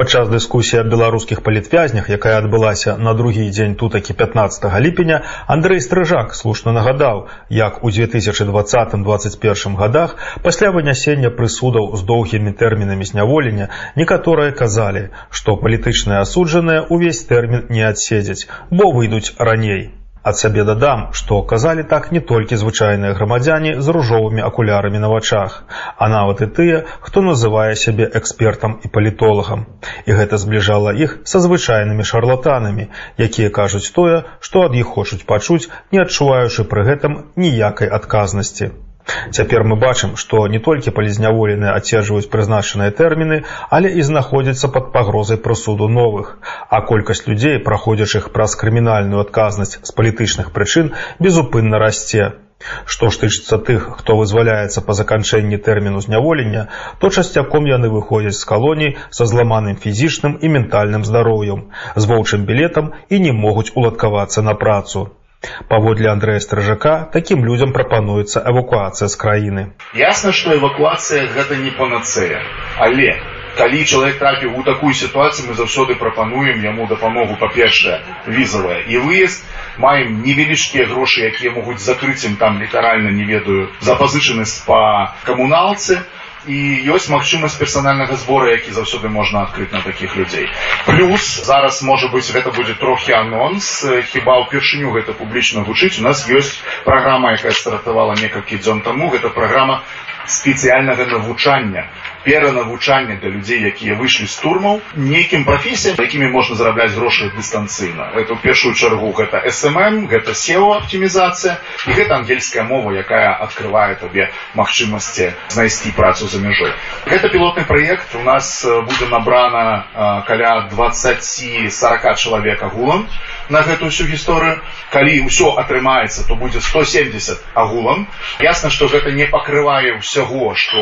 Падчас дыскусіі аб беларускіх палітвязнях, якая адбылася на другі дзень тутакі 15 ліпеня, Андрэй Стрыжак слушна нагадаў, як у 2020-2021 годах пасля вынясення прысудаў з доўгімі тэрмінамі зняволення некаторыя казалі, што палітычныя асуджаныя ўвесь тэрмін не адседзяць, бо выйдуць раней. Ад сябе дадам, што казалі так не толькі звычайныя грамадзяне з ружовымі акулярамі на вачах, а нават і тыя, хто называе сябе экспертам і палітолагам. І гэта збліжала іх са звычайнымі шарлатанамі, якія кажуць тое, што ад іх хочуць пачуць, не адчуваючы пры гэтым ніякай адказнасці. Цяпер мы бачым, што не толькі палізняволеныя адцежваюць прызначаныя тэрміны, але і знаходзяцца пад пагрозай прысуду новых, а колькасць людзей, праходзячых праз крымінальную адказнасць з палітычных прычын безупынна расце. Што ж тычыцца тых, хто вызваляецца па заканчэнні тэрміну зняволення, то часцяком яны выходзяць з калоній са зламаным фізічным і ментальным здароўем, з воўчым білетам і не могуць уладкавацца на працу. Паводле Андрэя Стражака такім людзям прапануецца эвакуацыя з краіны. Ясна, што эвакуацыя гэта не панацея, але калі чалавек трапіў у такую сітуацыю мы заўсёды прапануем яму дапамогу па-першае візавая і выезд маем невялічкія грошы якія могуць закрыць ім там літаральна не ведаю запазычанасць па камуналцы і ёсць магчымасць персанальнага збора які заўсёды можна адкрыць на такіх людзей. Плюс зараз можа быць гэта будзе трохі анонс. Хіба ўпершыню гэта публічна гучыць. У нас ёсць праграма якая стартавала некалькі дзён таму. Гэта праграма спецыяльнага навучання перанавучання для людзей якія выйшлі з турмаў нейкім прафесіям якімі можна зарабляць грошы дыстанцыйна это ў першую чаргу гэта смм гэта сео аптымізацыя і гэта ангельская мова якая открывае табе магчымасці знайсці працу за мяжой. Гэта пілотны праект. У нас будзе набрана каля 20 40 чалавек агулам на гэтую всю гісторыю. Калі ўсё атрымаецца то будзе 170 агулам. Ясна што гэта не пакрывае ўсяго што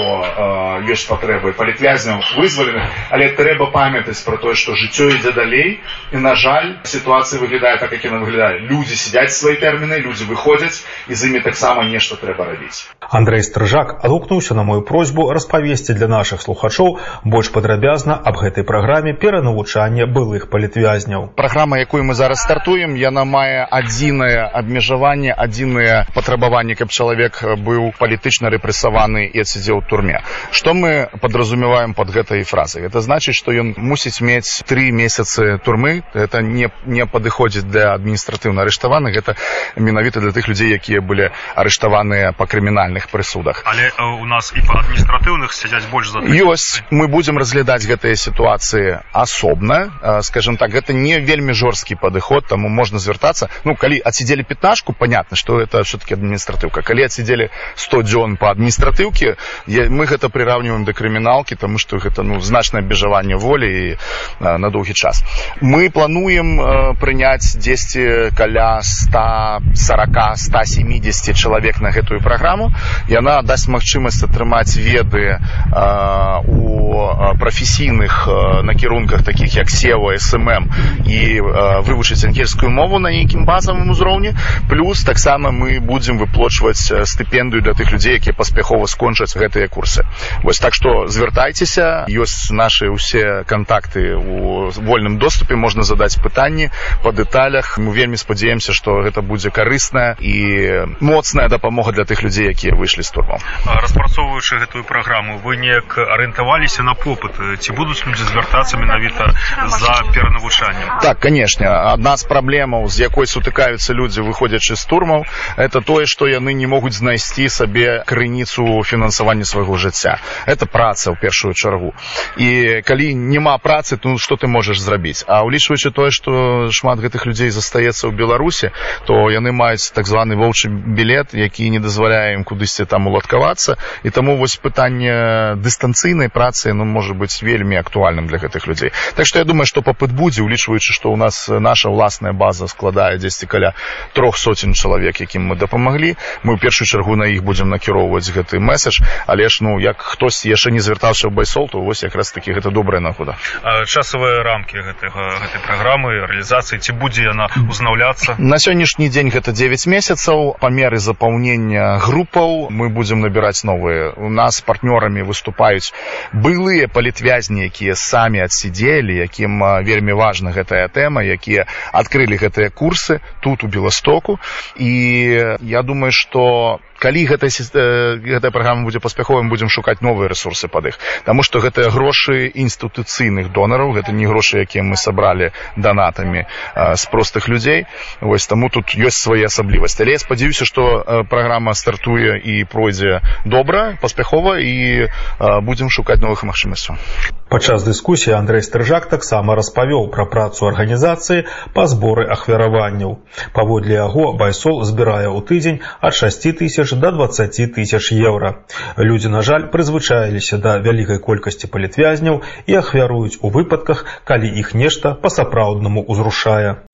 ёсць патрэба патрэбы палітвязняў вызваленых але трэба памятаць пра тое што жыццё ідзе далей і на жаль сітуацыя выглядае так як яна выглядае. Людзі сядзяць свае тэрміны людзі выходзяць і з імі таксама нешта трэба рабіць Андрей стражак адгукнуўся на мою просьбу распавесці для наших слухачоў больш падрабязна аб гэтай праграме перанавучання былых палітвязняў. Праграма якую мы зараз стартуем яна мае адзінае абмежаванне адзіныя патрабаванні каб чалавек быў палітычна рэпрэсаваны і адсядзеў у турме. Што мы подразумеваем под гэтай фразай? Это значит что ён мусіць мець три месяцы турмы. Это не не падыходзіць для адміністратыўна арыштаваных это менавіта для тых людзей якія былі арыштаваныя по крымінальных прысудах але у нас і по адміністратыўных сядзяць больш за ёсць мы будем разглядаць гэтыя сітуацыі асобна скажем так гэта не вельмі жорсткі падыход таму можна звяртацца ну калі адсидзелі пятнашку понятно что это все-таки адміністратыўка калі адсидзелі 100 дзён по адміністратыўке мы гэта прираўніваем да крыміналкі тому что гэта ну значнае абмежаванне волі і на доўгі час. Мы плануем прыняць 10 каля 140 170 чалавек на гэтую праграму яна дасць магчымасць атрымаць веды у прафесійных накірунках таких як сева смм і вывучыць ангельскую мову на нейкім базавым узроўні плюс таксама мы будзем выплочваць стыпендыю для тых людзей якія паспяхова скончаць гэтыя курсы вось так что звяртайцеся ёсць наши ўсе контакты у вольным доступе можна задаць пытанні по дэталях мы вельмі спадзяемся что гэта будзе карысная і моцная дапамога для тых людзей якія выйшлі з турму распрацоўваючы гэтую праграму вы неяк арыентаваліся на попыт? Ці будуць людзі звяртацца менавіта за перанавучаннем? Так конечно. Адна з праблемаў з якой сутыкаюцца людзі выходзячы з турмаў это тое что яны не могуць знайсці сабе крыніцу фінансавання свайго жыцця. Это праца ў першую чаргу. І калі няма працы то что ты можаш зрабіць? А ўлічваючы тое што шмат гэтых людзей застаецца ў беларусі то яны маюць так званы воўчы білет які не дазваляе ім кудысьці там уладкавацца і таму вось пытанне дыстанцыйнай працы ну можа быць вельмі актуальным для гэтых людзей так што я думаю што попыт будзе улічваючы што ў нас наша ўласная база складае дзесьці каля трох соцень чалавек якім мы дапамаглі мы ў першую чаргу на іх будзем накіроўваць гэты месседж. Але ж ну як хтось яшчэ не звяртаўся ў байсол то вось якраз таки гэта добрая нагода. Часавыя рамкі гэтага гэтай праграмы рэалізацыі ці будзе яна узнаўляцца на сённяшні дзень гэта 9 месяцаў. Па меры запаўнення групаў мы будзем набіраць новыя у нас партнёрамі выступаюць былыя палітвязні якія самі адсидзелі якім вельмі важна гэтая тэма якія адкрылі гэтыя курсы тут у беластоку. І я думаю что калі гэтая гэтая праграма будзе паспяховым будзем шукаць новыя ресурсы пад іх. Таму што гэтыя грошы інстытуцыйных донараў гэта не грошы якія мы сабралі данатамі з простых людзей. Вось таму тут ёсць свае асаблівасці. Але я спадзяюся што праграма стартуе і пройдзе добра паспяхова і будзем шукаць новых магчымасцяў падчас дыскусіі Андрей стрыжак таксама распавёў пра працу арганізацыі па зборы ахвяраванняў паводле яго байсол збірае ў тыдзень ад 6 тысяч тысяч до 20 тысяч еўра. Людзі, на жаль, прызвычаіліся да вялікай колькасці палітвязняў і ахвяруюць у выпадках, калі іх нешта па-сапраўднаму ўзрушае.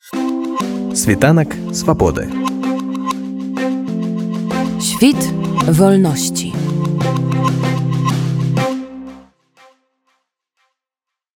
Світанак свабоды. Świt wolności.